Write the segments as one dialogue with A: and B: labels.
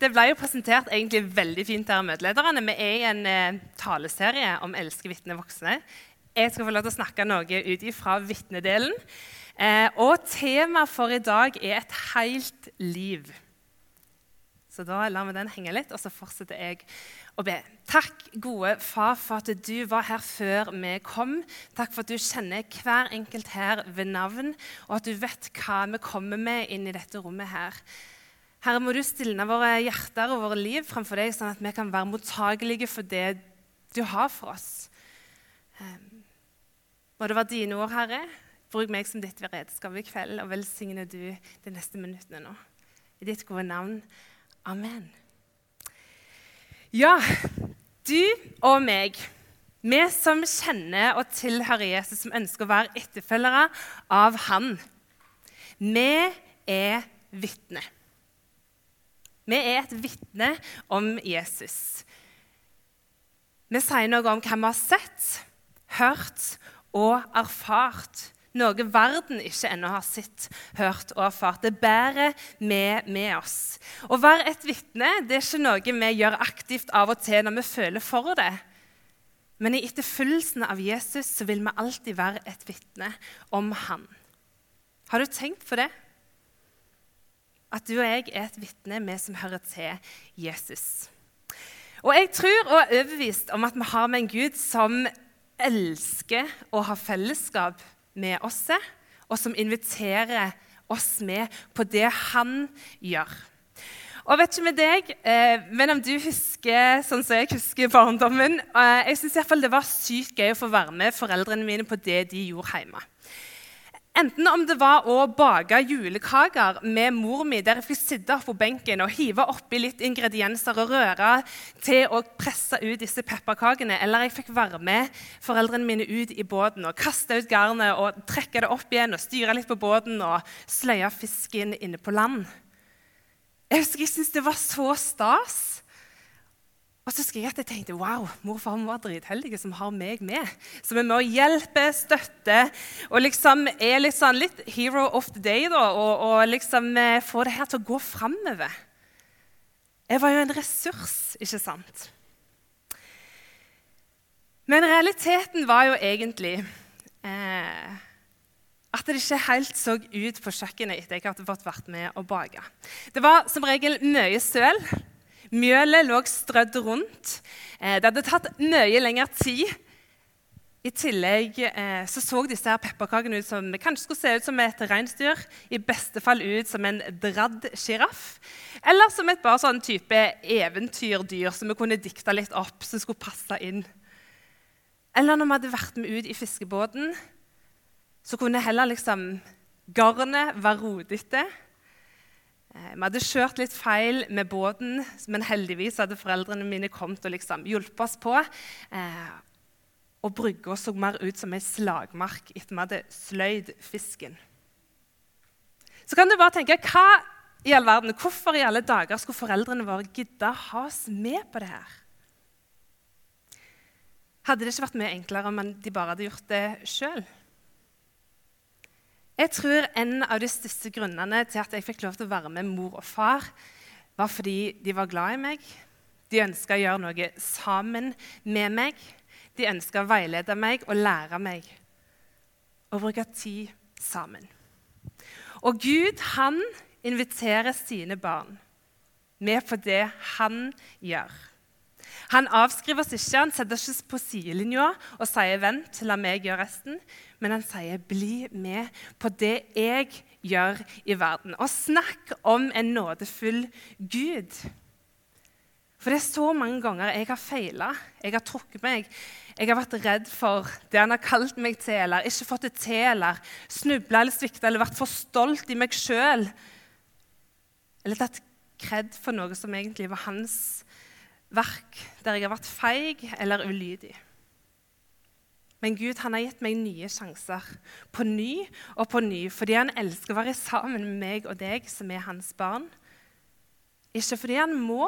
A: Det ble jo presentert egentlig veldig fint her av møtelederne. Vi er i en eh, taleserie om 'Elske vitne voksne'. Jeg skal få lov til å snakke noe ut ifra vitnedelen. Eh, og temaet for i dag er 'et helt liv'. Så da lar vi den henge litt, og så fortsetter jeg å be. Takk, gode far, for at du var her før vi kom. Takk for at du kjenner hver enkelt her ved navn, og at du vet hva vi kommer med inn i dette rommet her. Herre, må du stilne våre hjerter og våre liv framfor deg, sånn at vi kan være mottagelige for det du har for oss. Ehm, må det være dine ord, Herre. Bruk meg som ditt redskap i kveld, og velsigne du de neste minuttene nå. I ditt gode navn. Amen. Ja, du og meg, vi som kjenner og tilhører Jesus, som ønsker å være etterfølgere av Han, vi er vitner. Vi er et vitne om Jesus. Vi sier noe om hva vi har sett, hørt og erfart. Noe verden ikke ennå har sett, hørt og erfart. Det bærer vi med oss. Å være et vitne det er ikke noe vi gjør aktivt av og til når vi føler for det. Men i etterfølgelsen av Jesus så vil vi alltid være et vitne om han. Har du tenkt på det? At du og jeg er et vitne, vi som hører til Jesus. Og jeg tror og er overbevist om at vi har med en Gud som elsker å ha fellesskap med oss, og som inviterer oss med på det han gjør. Og vet ikke med deg, eh, men om du husker sånn som jeg husker barndommen eh, Jeg syns det var sykt gøy å få være med foreldrene mine på det de gjorde hjemme. Enten om det var å bake julekaker med mor mi, der jeg fikk sitte på benken og hive oppi litt ingredienser og røre til å presse ut disse pepperkakene, eller jeg fikk være med foreldrene mine ut i båten og kaste ut garnet og trekke det opp igjen og styre litt på båten og sløye fisken inne på land. Jeg husker jeg syntes det var så stas. Og så husker jeg at jeg tenkte wow, mor og far må være dritheldige som har meg med. Som er med å hjelpe, støtte og liksom er liksom litt hero of the day. da, Og, og liksom eh, få det her til å gå framover. Jeg var jo en ressurs, ikke sant? Men realiteten var jo egentlig eh, at det ikke helt så ut på kjøkkenet etter jeg hadde fått vært med å bake. Det var som regel mye søl. Mjølet lå strødd rundt. Eh, det hadde tatt mye lengre tid. I tillegg eh, så, så disse her pepperkakene ut som kanskje skulle se ut som et reinsdyr. I beste fall ut som en dradd sjiraff. Eller som et bare sånn type eventyrdyr som vi kunne dikta litt opp, som skulle passe inn. Eller når vi hadde vært med ut i fiskebåten, så kunne heller liksom garnet være rodete. Eh, vi hadde kjørt litt feil med båten, men heldigvis hadde foreldrene mine kommet og liksom hjulpet oss på. Eh, og brygga så mer ut som ei slagmark etter vi hadde sløyd fisken. Så kan du bare tenke hva i all verden, Hvorfor i alle dager skulle foreldrene våre gidde ha oss med på det her? Hadde det ikke vært mye enklere om de bare hadde gjort det sjøl? Jeg tror en av de største grunnene til at jeg fikk lov til å være med mor og far, var fordi de var glad i meg. De ønska å gjøre noe sammen med meg. De ønska å veilede meg og lære meg å bruke tid sammen. Og Gud, han inviterer sine barn med på det han gjør. Han avskriver oss ikke, han setter oss ikke på sidelinja og sier 'vent, la meg gjøre resten' men han sier, 'Bli med på det jeg gjør i verden.' Og snakk om en nådefull Gud. For det er så mange ganger jeg har feila, jeg har trukket meg. Jeg har vært redd for det han har kalt meg til, eller ikke fått det til, eller snubla eller svikta, eller vært for stolt i meg sjøl. Eller tatt kred for noe som egentlig var hans verk, der jeg har vært feig eller ulydig. Men Gud han har gitt meg nye sjanser på ny og på ny fordi han elsker å være sammen med meg og deg som er hans barn. Ikke fordi han må,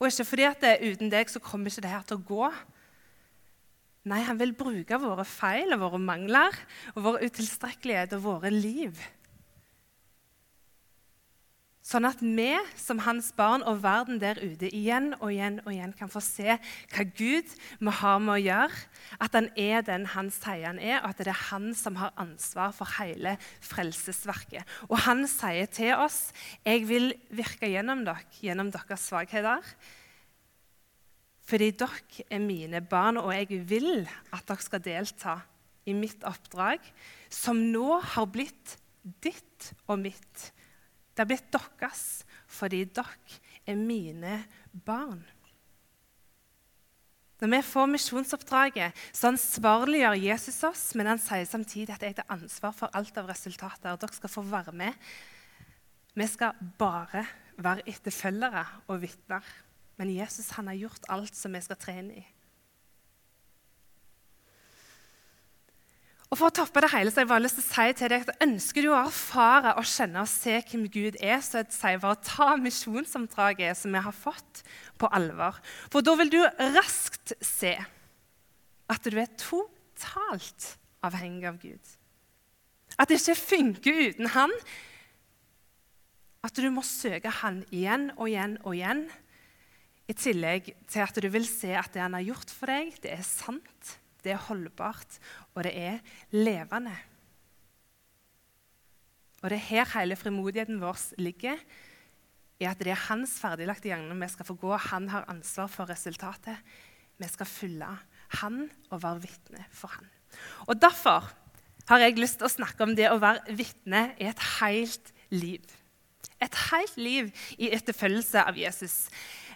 A: og ikke fordi at det, uten deg så kommer ikke det her til å gå. Nei, han vil bruke våre feil og våre mangler og vår utilstrekkelighet og våre liv Sånn at vi som hans barn og verden der ute igjen og igjen og igjen kan få se hva Gud vi har med å gjøre. At han er den han sier han er, og at det er han som har ansvar for hele frelsesverket. Og han sier til oss jeg vil virke gjennom dere, gjennom deres svakheter. Fordi dere er mine barn, og jeg vil at dere skal delta i mitt oppdrag, som nå har blitt ditt og mitt det har blitt deres fordi dere er mine barn. Når vi får misjonsoppdraget, så ansvarliggjør Jesus oss, men han sier samtidig at jeg tar ansvar for alt av resultater. Dere skal få være med. Vi skal bare være etterfølgere og vitner. Men Jesus han har gjort alt som vi skal trene i. Og For å toppe det hele så har jeg bare lyst til å si til deg at ønsker du å erfare og kjenne og se hvem Gud er, så sier jeg bare ta misjonsoppdraget som vi har fått, på alvor. For da vil du raskt se at du er totalt avhengig av Gud. At det ikke funker uten Han. At du må søke Han igjen og igjen og igjen. I tillegg til at du vil se at det Han har gjort for deg, det er sant det er holdbart, og det er levende. Og det er her hele frimodigheten vår ligger, i at det er hans ferdiglagte gjerning vi skal få gå. Han har ansvar for resultatet. Vi skal følge han og være vitne for han. Og Derfor har jeg lyst til å snakke om det å være vitne i et helt liv. Et helt liv i etterfølgelse av Jesus.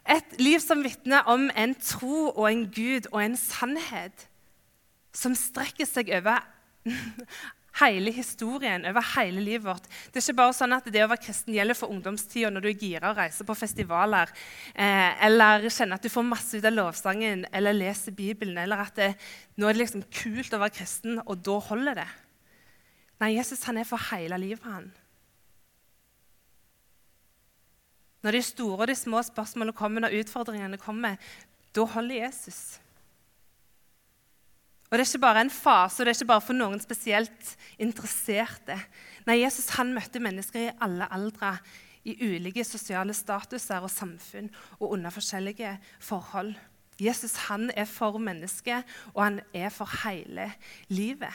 A: Et liv som vitner om en tro og en Gud og en sannhet som strekker seg over hele historien, over hele livet vårt. Det er ikke bare sånn at det å være kristen gjelder for ungdomstida når du er gira og reiser på festivaler, eh, eller kjenner at du får masse ut av lovsangen eller leser Bibelen, eller at det, nå er det liksom kult å være kristen, og da holder det. Nei, Jesus han er for hele livet. han. Når de store og de små spørsmålene kommer, når utfordringene kommer, da holder Jesus. Og Det er ikke bare en fase, og det er ikke bare for noen spesielt interesserte. Nei, Jesus han møtte mennesker i alle aldre, i ulike sosiale statuser og samfunn og under forskjellige forhold. Jesus han er for mennesket, og han er for hele livet.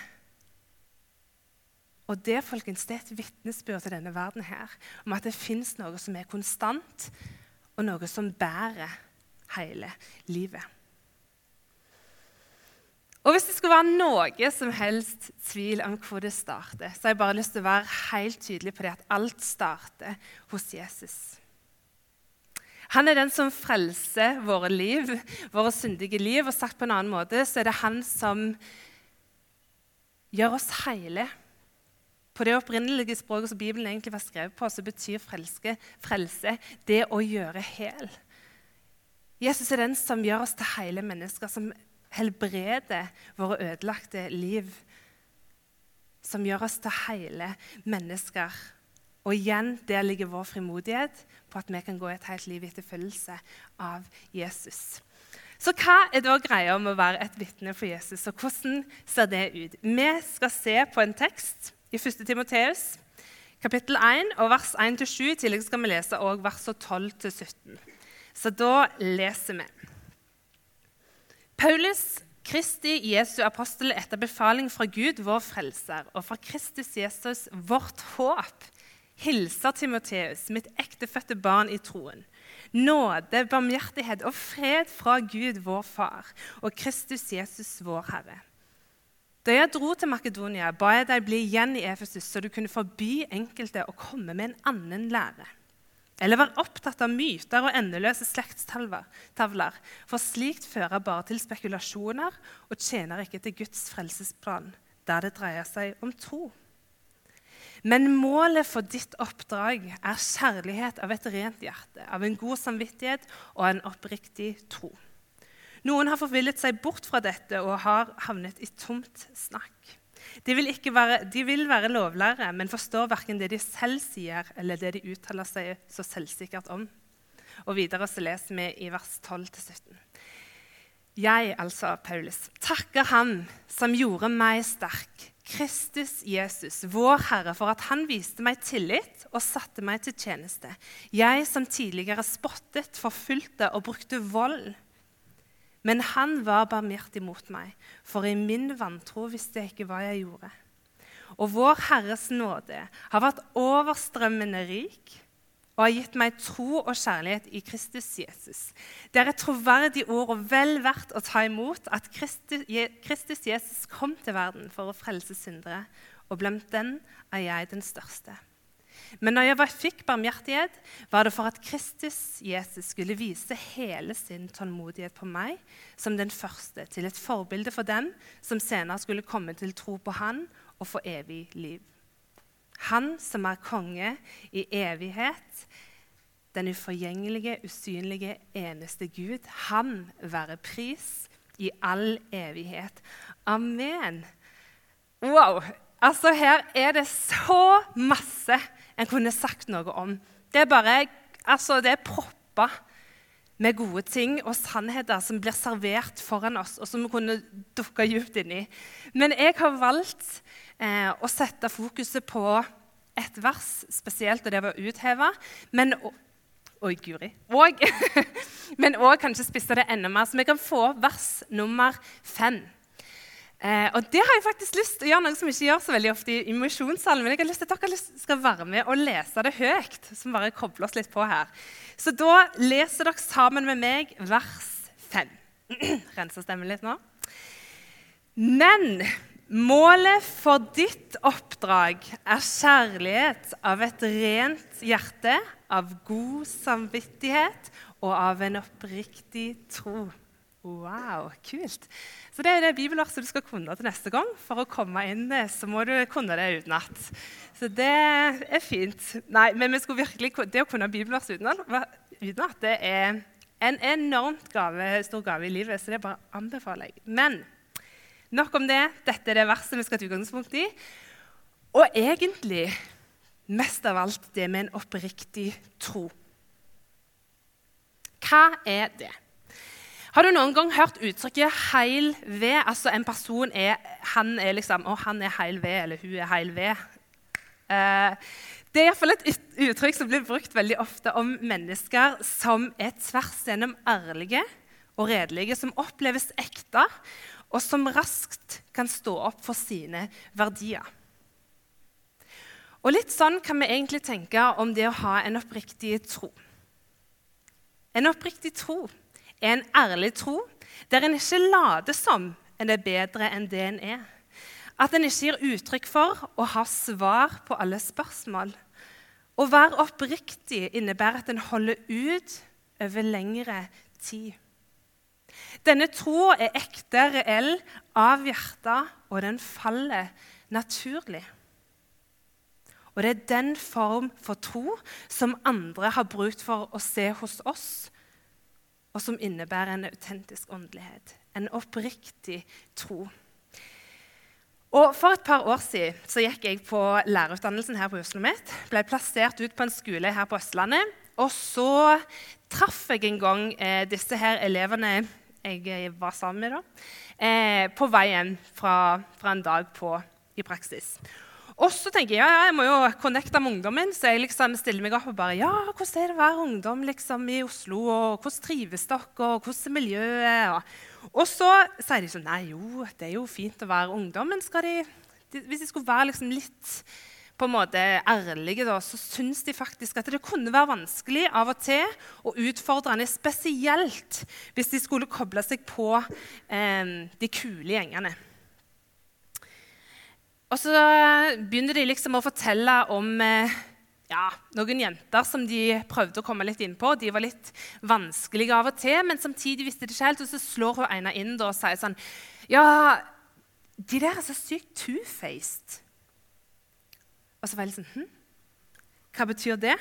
A: Og Det folkens, det er et vitnesbyrd til denne verden her, om at det fins noe som er konstant, og noe som bærer hele livet. Og Hvis det skulle være noe som helst tvil om hvor det starter, så har jeg bare lyst til å være helt tydelig på det at alt starter hos Jesus. Han er den som frelser våre liv, våre syndige liv. Og sagt på en annen måte så er det han som gjør oss hele. På det opprinnelige språket som Bibelen egentlig var skrevet på, så betyr frelske, frelse det å gjøre hel. Jesus er den som gjør oss til hele mennesker, som helbreder våre ødelagte liv, som gjør oss til hele mennesker. Og igjen, der ligger vår frimodighet på at vi kan gå et helt liv i etterfølgelse av Jesus. Så hva er da greia med å være et vitne for Jesus, og hvordan ser det ut? Vi skal se på en tekst i 1. Timoteus, kapittel 1, og vers 1-7. I tillegg skal vi lese også versene 12-17. Så da leser vi. Paulus, Kristi Jesu apostel etter befaling fra Gud, vår frelser, og fra Kristus Jesus, vårt håp, hilser Timoteus, mitt ektefødte barn i troen. Nåde, barmhjertighet og fred fra Gud, vår Far, og Kristus Jesus, vår Herre. Da jeg dro til Makedonia, ba jeg deg bli igjen i Efesus, så du kunne forby enkelte å komme med en annen lære eller være opptatt av myter og endeløse slektstavler, for slikt fører bare til spekulasjoner og tjener ikke til Guds frelsesplan, der det dreier seg om tro. Men målet for ditt oppdrag er kjærlighet av et rent hjerte, av en god samvittighet og en oppriktig tro. Noen har forvillet seg bort fra dette og har havnet i tomt snakk. De vil, være, de vil være lovlærere, men forstår verken det de selv sier, eller det de uttaler seg så selvsikkert om. Og Videre så leser vi i vers 12-17. Jeg, altså Paulus, takker Ham som gjorde meg sterk Kristus Jesus, vår Herre, for at han viste meg tillit og satte meg til tjeneste. Jeg som tidligere spottet, forfulgte og brukte vold. Men han var barmhjertig mot meg, for i min vantro visste jeg ikke hva jeg gjorde. Og vår Herres nåde har vært overstrømmende rik og har gitt meg tro og kjærlighet i Kristus Jesus. Det er et troverdig ord og vel verdt å ta imot at Kristus, Jesus kom til verden for å frelse syndere, og blant den er jeg den største. Men når jeg fikk barmhjertighet, var det for at Kristus Jesus skulle vise hele sin tålmodighet på meg som den første, til et forbilde for dem som senere skulle komme til tro på Han og få evig liv. Han som er konge i evighet, den uforgjengelige, usynlige, eneste Gud. Han være pris i all evighet. Amen. Wow! Altså, her er det så masse en kunne sagt noe om. Det er bare altså, det er proppa med gode ting og sannheter som blir servert foran oss, og som vi kunne dukke dypt inn i. Men jeg har valgt eh, å sette fokuset på et vers spesielt, og det var utheva. Men Oi, guri. Og, men òg kanskje spisse det enda mer, så vi kan få vers nummer fem. Eh, og det har jeg faktisk lyst til å gjøre noe som vi ikke gjør så veldig ofte i, i misjonssalen. Men jeg har lyst til at dere skal være med og lese det høyt, som bare kobler oss litt på her. Så da leser dere sammen med meg vers fem. Renser stemmen litt nå. Men Målet for ditt oppdrag er kjærlighet av et rent hjerte, av god samvittighet og av en oppriktig tro. Wow, kult. Så Det er det bibelverset du skal kunne til neste gang. For å komme inn så må du kunne det utenat. Så det er fint. Nei, men virkelig, det å kunne bibelvers utenat, det er en enormt gave, stor gave i livet. Så det bare anbefaler jeg. Men Nok om det. Dette er det verset vi skal ta utgangspunkt i. Og egentlig mest av alt det med en oppriktig tro. Hva er det? Har du noen gang hørt uttrykket 'heil ved'? Altså en person er Han er liksom Å, han er heil ved, eller hun er heil ved. Eh, det er iallfall et uttrykk som blir brukt veldig ofte om mennesker som er tvers gjennom ærlige og redelige, som oppleves ekte, og som raskt kan stå opp for sine verdier. Og Litt sånn kan vi egentlig tenke om det å ha en oppriktig tro. En oppriktig tro er en ærlig tro der en ikke later som en er bedre enn det en er. At en ikke gir uttrykk for å ha svar på alle spørsmål. Å være oppriktig innebærer at en holder ut over lengre tid. Denne troa er ekte, reell, av hjertet, og den faller naturlig. Og det er den form for tro som andre har brukt for å se hos oss, og som innebærer en autentisk åndelighet. En oppriktig tro. Og For et par år siden så gikk jeg på lærerutdannelsen her på Oslo Mitt. Ble plassert ut på en skole her på Østlandet. Og så traff jeg en gang eh, disse her elevene jeg eh, var sammen med, da, eh, på veien fra, fra, en dag på, i praksis. Og så tenker jeg ja, jeg må jo connecte med ungdommen, så jeg liksom stiller meg opp og bare Ja, hvordan er det å være ungdom liksom, i Oslo, og hvordan trives dere, og hvordan er miljøet? Og, og så sier de sånn Nei, jo, det er jo fint å være ungdom, men skal de, de hvis de skulle være liksom litt på en måte ærlige, da, så syns de faktisk at det kunne være vanskelig av og til og utfordrende, spesielt hvis de skulle koble seg på eh, de kule gjengene. Og så begynner de liksom å fortelle om eh, ja, noen jenter som de prøvde å komme litt inn på. De var litt vanskelige av og til, men samtidig visste de ikke helt. Og så slår hun ene inn og sier sånn Ja, de der er så sykt two-faced. Og så var jeg litt sånn hm? Hva betyr det?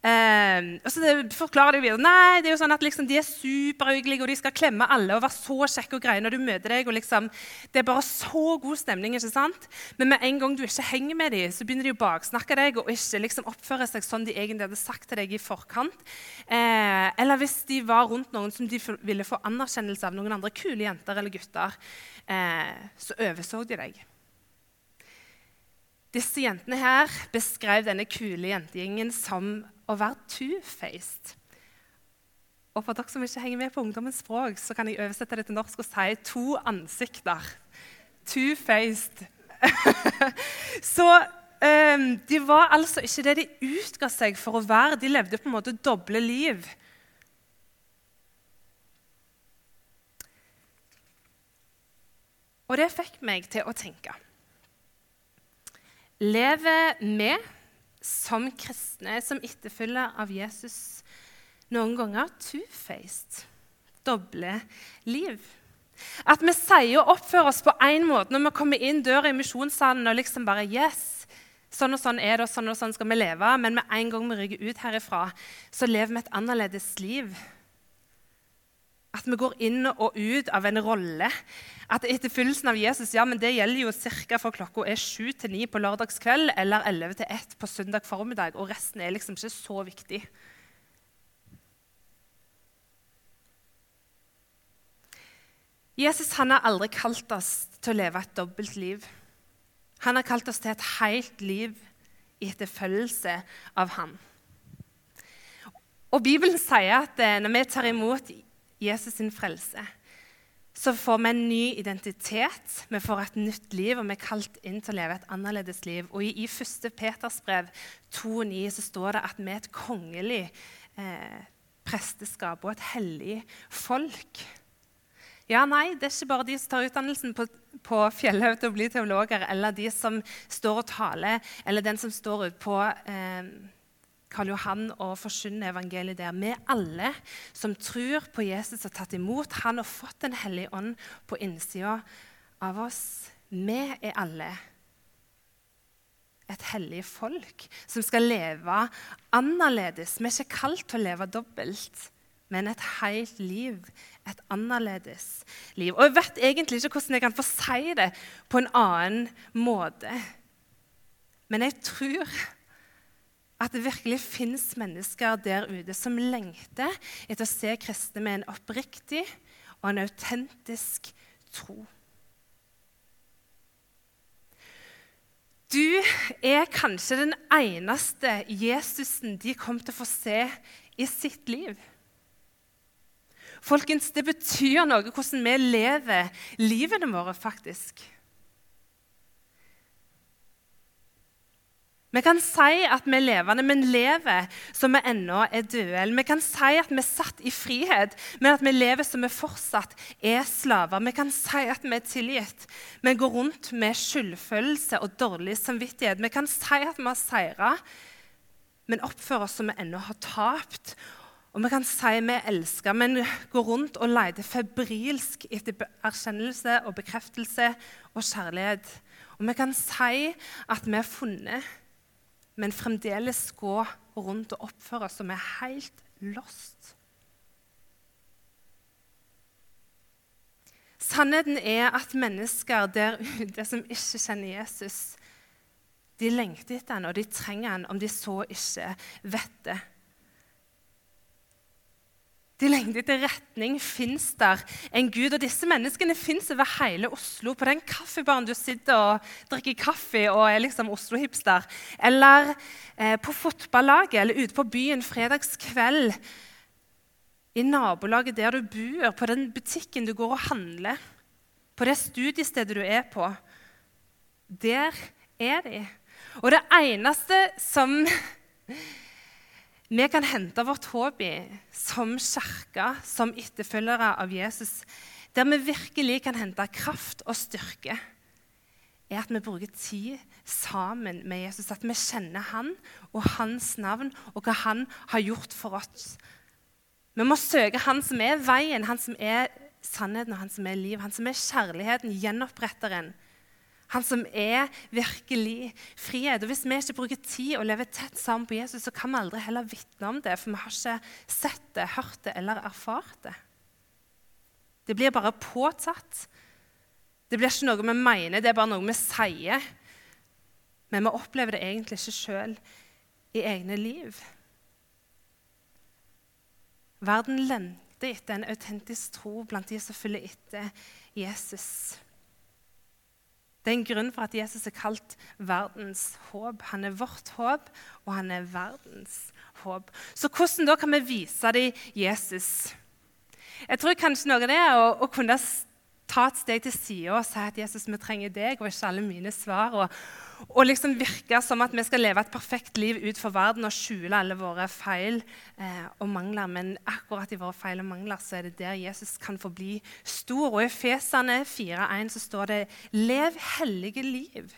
A: Eh, og så forklarer de videre nei, det er jo sånn at liksom, de er superhyggelige og de skal klemme alle og være så kjekke og greie når du møter deg. og liksom, Det er bare så god stemning. ikke sant? Men med en gang du ikke henger med dem, så begynner de å baksnakke deg og ikke liksom oppføre seg sånn de egentlig hadde sagt til deg i forkant. Eh, eller hvis de var rundt noen som de ville få anerkjennelse av, noen andre kule jenter eller gutter, eh, så overså de deg. Disse jentene her beskrev denne kule jentegjengen som å være two-faced. Og for dere som ikke henger med på ungdommens språk, så kan jeg oversette det til norsk og si to ansikter. Two-faced. så um, de var altså ikke det de utga seg for å være. De levde på en måte doble liv. Og det fikk meg til å tenke. Lever vi som kristne, som etterfølger av Jesus, noen ganger two-faced? Doble liv? At vi sier og oppfører oss på én måte når vi kommer inn døra i misjonssalen og liksom bare Yes, sånn og sånn er det, og sånn og sånn skal vi leve. Men med en gang vi rygger ut herifra, så lever vi et annerledes liv. At vi går inn og ut av en rolle. At etterfyllelsen av Jesus ja, men det gjelder jo ca. fra klokka er sju til ni på lørdagskveld eller 11 til ett på søndag formiddag, og resten er liksom ikke så viktig. Jesus han har aldri kalt oss til å leve et dobbelt liv. Han har kalt oss til et helt liv i etterfølgelse av ham. Og Bibelen sier at eh, når vi tar imot Jesus sin frelse, så får vi en ny identitet, vi får et nytt liv, og vi er kalt inn til å leve et annerledes liv. Og I, i 1. Peters brev 2,9 så står det at vi er et kongelig eh, presteskap og et hellig folk. Ja, nei, Det er ikke bare de som tar utdannelsen på, på Fjellhaug til å bli teologer, eller de som står og taler, eller den som står ute på eh, Karl Johan og forkynner evangeliet der. Vi alle som tror på Jesus og tatt imot han og fått Den hellige ånd på innsida av oss, vi er alle et hellig folk som skal leve annerledes. Vi er ikke kalt til å leve dobbelt, men et helt liv. Et annerledes liv. Og jeg vet egentlig ikke hvordan jeg kan få si det på en annen måte. Men jeg tror at det virkelig fins mennesker der ute som lengter etter å se kristne med en oppriktig og en autentisk tro. Du er kanskje den eneste Jesusen de kom til å få se i sitt liv. Folkens, det betyr noe hvordan vi lever livene våre, faktisk. Vi kan si at vi er levende, men lever som vi ennå er døde. Vi kan si at vi er satt i frihet, men at vi lever som vi fortsatt er slaver. Vi kan si at vi er tilgitt, men går rundt med skyldfølelse og dårlig samvittighet. Vi kan si at vi har seira, men oppfører oss som vi ennå har tapt. Og vi kan si vi elsker, men går rundt og leter febrilsk etter erkjennelse og bekreftelse og kjærlighet. Og vi kan si at vi er funnet men fremdeles gå rundt og oppføre oss som er helt lost. Sannheten er at mennesker der ute som ikke kjenner Jesus, de lengter etter han, og de trenger han, om de så ikke vet det. De lengter etter retning. Fins der en Gud? Og disse menneskene fins over hele Oslo. På den kaffebaren du sitter og drikker kaffe og er liksom Oslo-hipster. Eller eh, på fotballaget eller ute på byen fredagskveld. I nabolaget der du bor, på den butikken du går og handler. På det studiestedet du er på. Der er de. Og det eneste som vi kan hente vårt håp i som kirke, som etterfølgere av Jesus, der vi virkelig kan hente kraft og styrke, er at vi bruker tid sammen med Jesus. At vi kjenner han og hans navn og hva han har gjort for oss. Vi må søke han som er veien, han som er sannheten og han som er liv. Han som er kjærligheten, gjenoppretteren. Han som er virkelig frihet. Og Hvis vi ikke bruker tid og lever tett sammen på Jesus, så kan vi aldri heller vitne om det, for vi har ikke sett det, hørt det eller erfart det. Det blir bare påtatt. Det blir ikke noe vi mener, det er bare noe vi sier. Men vi opplever det egentlig ikke sjøl i egne liv. Verden lengter etter en autentisk tro blant de som følger etter Jesus. Det er en grunn for at Jesus er kalt verdens håp. Han er vårt håp, og han er verdens håp. Så hvordan da kan vi vise dem Jesus? Jeg tror kanskje noe av det er å, å kunne ta et steg til sida og si at Jesus, vi trenger deg og ikke alle mine svar. Og, og liksom virke som at vi skal leve et perfekt liv ut for verden og skjule alle våre feil eh, og mangler. Men akkurat i våre feil og mangler så er det der Jesus kan få bli stor. Og i Fesane 4,1 så står det 'Lev hellige liv',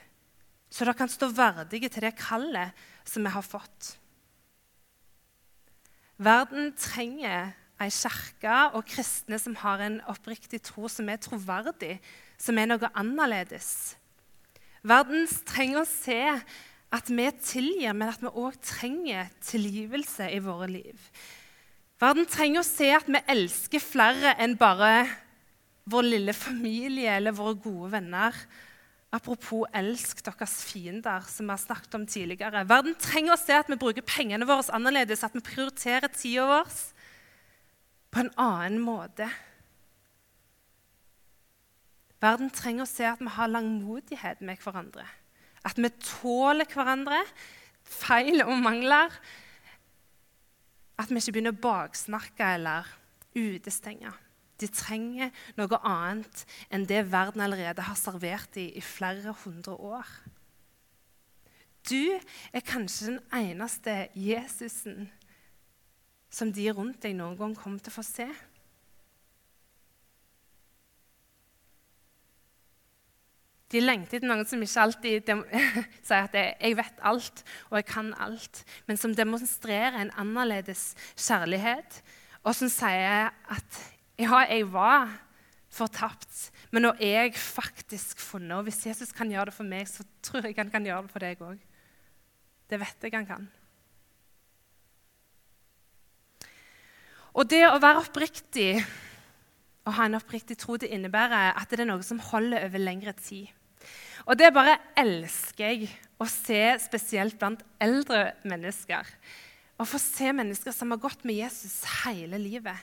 A: så dere kan stå verdige til det kallet som vi har fått. Verden trenger ei kirke og kristne som har en oppriktig tro som er troverdig, som er noe annerledes. Verden trenger å se at vi tilgir, men at vi òg trenger tilgivelse i våre liv. Verden trenger å se at vi elsker flere enn bare vår lille familie eller våre gode venner. Apropos 'elsk deres fiender', som vi har snakket om tidligere. Verden trenger å se at vi bruker pengene våre annerledes, at vi prioriterer tida vår på en annen måte. Verden trenger å se at vi har langmodighet med hverandre. At vi tåler hverandre, feil og mangler. At vi ikke begynner å baksnakke eller utestenge. De trenger noe annet enn det verden allerede har servert dem i flere hundre år. Du er kanskje den eneste Jesusen som de rundt deg noen gang kommer til å få se. De lengter etter noen som ikke alltid sier at 'jeg vet alt og jeg kan alt', men som demonstrerer en annerledes kjærlighet, og som sier at 'ja, jeg var fortapt', men nå er jeg faktisk funnet'. Og hvis Jesus kan gjøre det for meg, så tror jeg han kan gjøre det for deg òg. Det vet jeg han kan. Og det å være oppriktig og ha en oppriktig tro det innebærer at det er noe som holder over lengre tid. Og det bare elsker jeg å se spesielt blant eldre mennesker. Å få se mennesker som har gått med Jesus hele livet.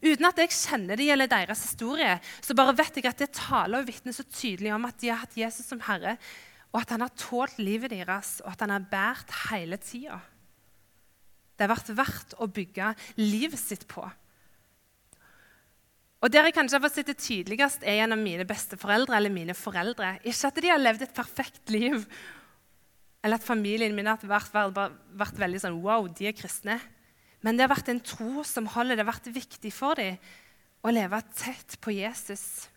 A: Uten at jeg kjenner de eller deres historie, så bare vet jeg at det taler og vitner så tydelig om at de har hatt Jesus som herre, og at han har tålt livet deres, og at han har båret hele tida. Det har vært verdt å bygge livet sitt på. Og Der jeg kanskje har fått sitte tydeligst, er gjennom mine besteforeldre eller mine foreldre. Ikke at de har levd et perfekt liv, eller at familien min har vært, vært, vært veldig sånn Wow, de er kristne. Men det har vært en tro som holder. Det har vært viktig for dem å leve tett på Jesus.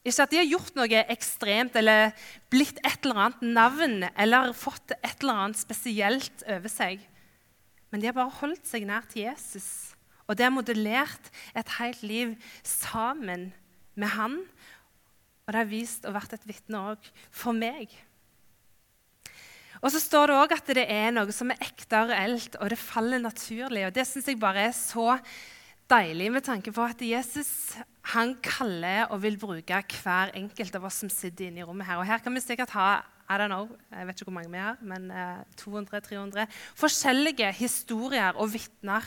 A: Ikke at de har gjort noe ekstremt eller blitt et eller annet navn eller fått et eller annet spesielt over seg. Men de har bare holdt seg nær til Jesus. Og det har modellert et helt liv sammen med han. Og det har vist og vært et vitne òg for meg. Og så står det òg at det er noe som er ekte og reelt, og det faller naturlig. Og det syns jeg bare er så deilig med tanke på at Jesus han kaller og vil bruke hver enkelt av oss som sitter inne i rommet her. Og her kan vi sikkert ha i don't know, jeg vet ikke hvor mange vi har, men 200-300 eh, forskjellige historier og vitner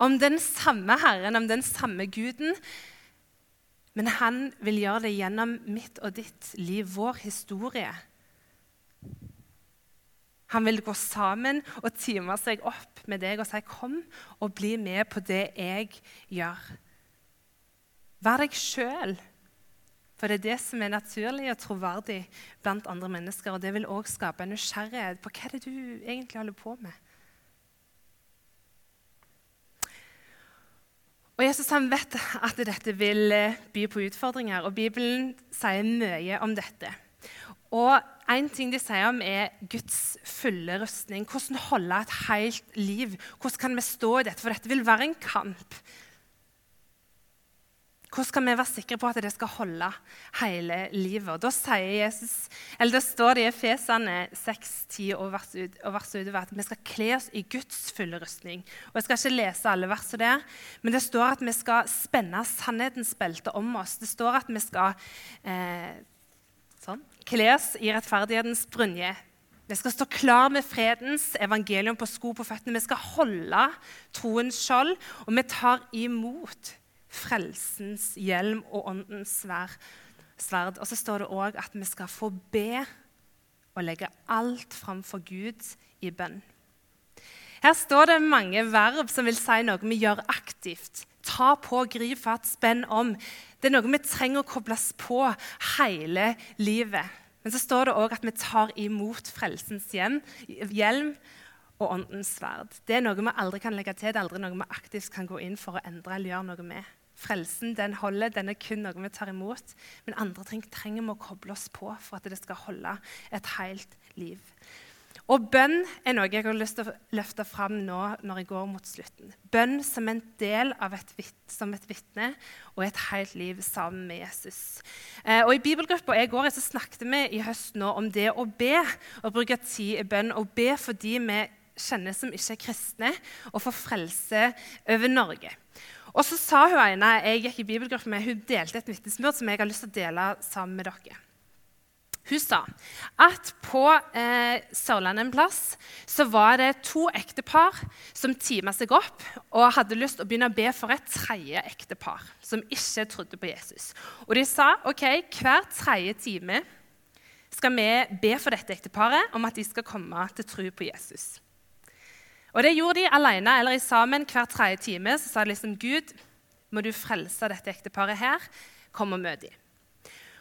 A: om den samme Herren, om den samme Guden. Men han vil gjøre det gjennom mitt og ditt liv, vår historie. Han vil gå sammen og time seg opp med deg og si 'kom og bli med på det jeg gjør'. Vær deg sjøl. For det er det som er naturlig og troverdig blant andre mennesker. Og det vil òg skape en nysgjerrighet på hva det er du egentlig holder på med. Og Jesus han vet at dette vil eh, by på utfordringer, og Bibelen sier mye om dette. Og En ting de sier om, er Guds fulle rustning. Hvordan holde et helt liv. Hvordan kan vi stå i dette? For dette vil være en kamp. Hvordan skal vi være sikre på at det skal holde hele livet? Da Jesus, eller Det står det i Efesene 6, 10 og verset vers utover at vi skal kle oss i Guds fulle rustning. Og Jeg skal ikke lese alle versene der, men det står at vi skal spenne sannhetens belte om oss. Det står at vi skal eh, sånn, kle oss i rettferdighetens brynje. Vi skal stå klar med fredens evangelium på sko på føttene. Vi skal holde troens skjold, og vi tar imot frelsens hjelm og åndens sverd. Og så står det òg at vi skal få be og legge alt framfor Gud i bønn. Her står det mange verb som vil si noe vi gjør aktivt. Ta på, grip fatt, spenn om. Det er noe vi trenger å kobles på hele livet. Men så står det òg at vi tar imot frelsens hjelm og åndens sverd. Det er noe vi aldri kan legge til, det er aldri noe vi aktivt kan gå inn for å endre eller gjøre noe med. Frelsen den holder, den er kun noe vi tar imot. Men andre ting trenger vi å koble oss på for at det skal holde et helt liv. Og bønn er noe jeg har lyst til å løfte fram nå når jeg går mot slutten. Bønn som en del av et, som et vitne og et helt liv sammen med Jesus. Eh, og I bibelgruppa jeg går i, så snakket vi i høst nå om det å be å bruke tid i bønn. Og be for de vi kjenner som ikke er kristne, og få frelse over Norge. Og så sa hun ene jeg gikk i bibelgruppe med, hun delte et vitnesbyrd som jeg har lyst til å dele sammen med dere. Hun sa at på eh, Sørlandet en plass så var det to ektepar som tima seg opp og hadde lyst til å begynne å be for et tredje ektepar som ikke trodde på Jesus. Og de sa ok, hver tredje time skal vi be for dette ekteparet om at de skal komme til tro på Jesus. Og Det gjorde de alene eller i sammen hver tredje time. Så sa de liksom Gud, må du frelse dette ekteparet her? Kom og møt dem.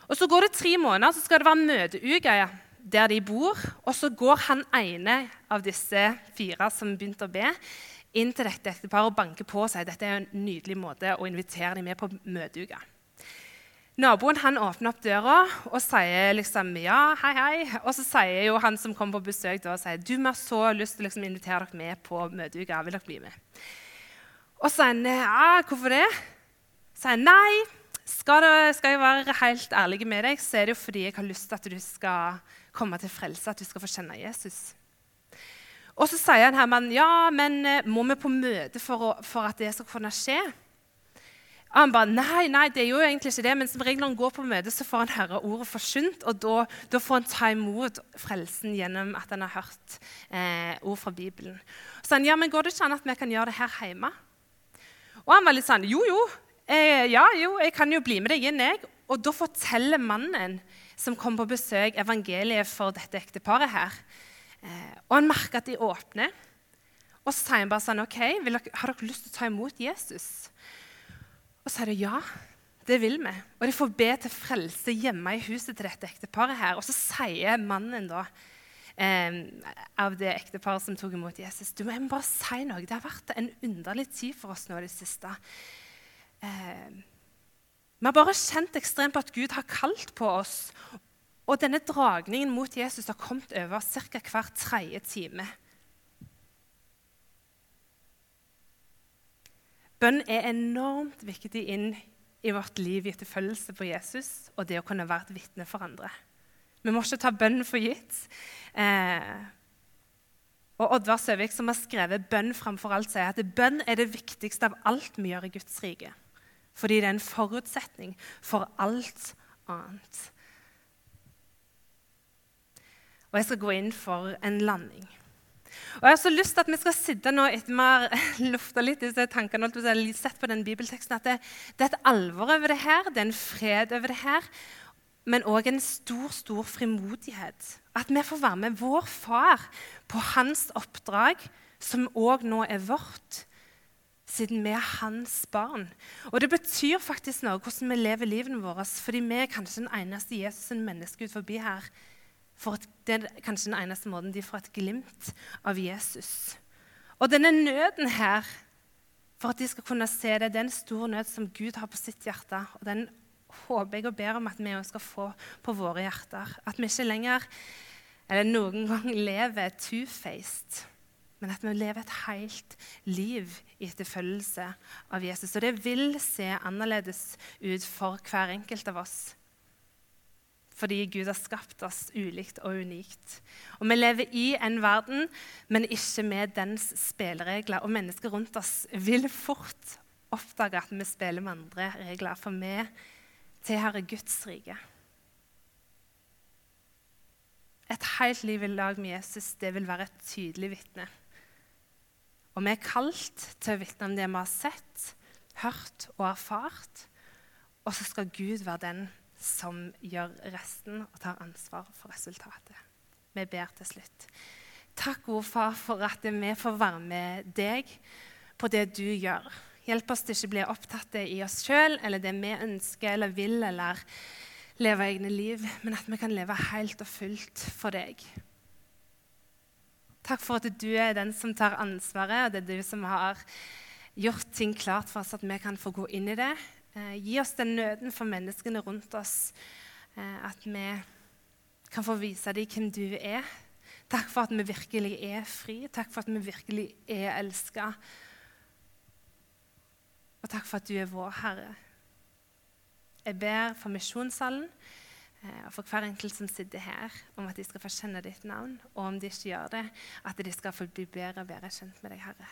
A: Og Så går det tre måneder, så skal det være møteuke der de bor. Og så går han ene av disse fire som begynte å be, inn til dette ekteparet og banker på og sier dette er en nydelig måte å invitere dem med på møteuke. Naboen han åpner opp døra og sier liksom ja, hei, hei. Og så sier jo han som kommer på besøk, da, sier, du vi har så lyst til å liksom invitere dere med på møteuka. Vil dere bli med? Og så sier han ja, hvorfor det? Så sier han nei, skal, du, skal, jeg være helt ærlig med deg, så er det jo fordi jeg har lyst til at du skal komme til frelse, at du skal få kjenne Jesus. Og så sier han her, men ja, men eh, må vi på møte for, å, for at det skal kunne skje? Og han bare nei, nei, det er jo egentlig ikke det, men som regel når han går på møte, så får han høre ordet forsynt, og da, da, får han ta imot frelsen gjennom at han har hørt eh, ord fra Bibelen. Så han, ja, men går det ikke an at vi kan gjøre det her hjemme? Og han var litt sånn jo, jo, eh, ja, jo, jeg kan jo bli med deg inn, jeg. Og da forteller mannen som kom på besøk, evangeliet for dette ekteparet her. Eh, og han merker at de åpner. Og så sier han bare sånn OK, dere, har dere lyst til å ta imot Jesus? Og så er det ja, det vil vi. Og de får be til frelse hjemme i huset til dette ekteparet her. Og så sier mannen da, eh, av det ekteparet som tok imot Jesus du må bare si noe. Det har vært en underlig tid for oss nå i det siste. Eh, vi har bare kjent ekstremt på at Gud har kalt på oss. Og denne dragningen mot Jesus har kommet over ca. hver tredje time. Bønn er enormt viktig inn i vårt liv i etterfølgelse på Jesus og det å kunne være et vitne for andre. Vi må ikke ta bønn for gitt. Eh, og Oddvar Søvik, som har skrevet 'Bønn framfor alt', sier at bønn er det viktigste av alt vi gjør i Guds rike. Fordi det er en forutsetning for alt annet. Og jeg skal gå inn for en landing. Og Jeg har så lyst til at vi skal sitte nå etter vi har lufta litt disse tankene, og sett på den bibelteksten, at det, det, er et alvor over det her, det er en fred over det her, men òg en stor, stor frimodighet. At vi får være med vår far på hans oppdrag, som òg nå er vårt, siden vi er hans barn. Og det betyr faktisk noe hvordan vi lever livene våre, fordi vi er kanskje den eneste Jesus en menneske ut forbi her et, det er kanskje den eneste måten de får et glimt av Jesus. Og denne nøden her, for at de skal kunne se det, det er en stor nød som Gud har på sitt hjerte. Og den håper jeg og ber om at vi òg skal få på våre hjerter. At vi ikke lenger eller noen gang lever two-faced, men at vi lever et helt liv i etterfølgelse av Jesus. Og det vil se annerledes ut for hver enkelt av oss fordi Gud har skapt oss ulikt og unikt. Og Vi lever i en verden, men ikke med dens spilleregler. Og mennesker rundt oss vil fort oppdage at vi spiller med andre regler, for vi tilhører Guds rike. Et helt liv i lag med Jesus det vil være et tydelig vitne. Og vi er kalt til å vitne om det vi har sett, hørt og erfart. Og så skal Gud være den som gjør resten og tar ansvar for resultatet. Vi ber til slutt. Takk, gode far, for at vi får være med deg på det du gjør. Hjelp oss til ikke å bli opptatt i oss sjøl eller det vi ønsker eller vil, eller leve egne liv, men at vi kan leve helt og fullt for deg. Takk for at du er den som tar ansvaret, og det er du som har gjort ting klart for oss, at vi kan få gå inn i det. Eh, gi oss den nøden for menneskene rundt oss, eh, at vi kan få vise dem hvem du er. Takk for at vi virkelig er fri. Takk for at vi virkelig er elska. Og takk for at du er vår Herre. Jeg ber for misjonssalen eh, og for hver enkelt som sitter her, om at de skal få kjenne ditt navn, og om de ikke gjør det, at de skal få bli bedre og bedre kjent med deg, Herre.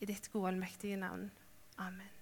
A: I ditt gode og mektige navn. Amen.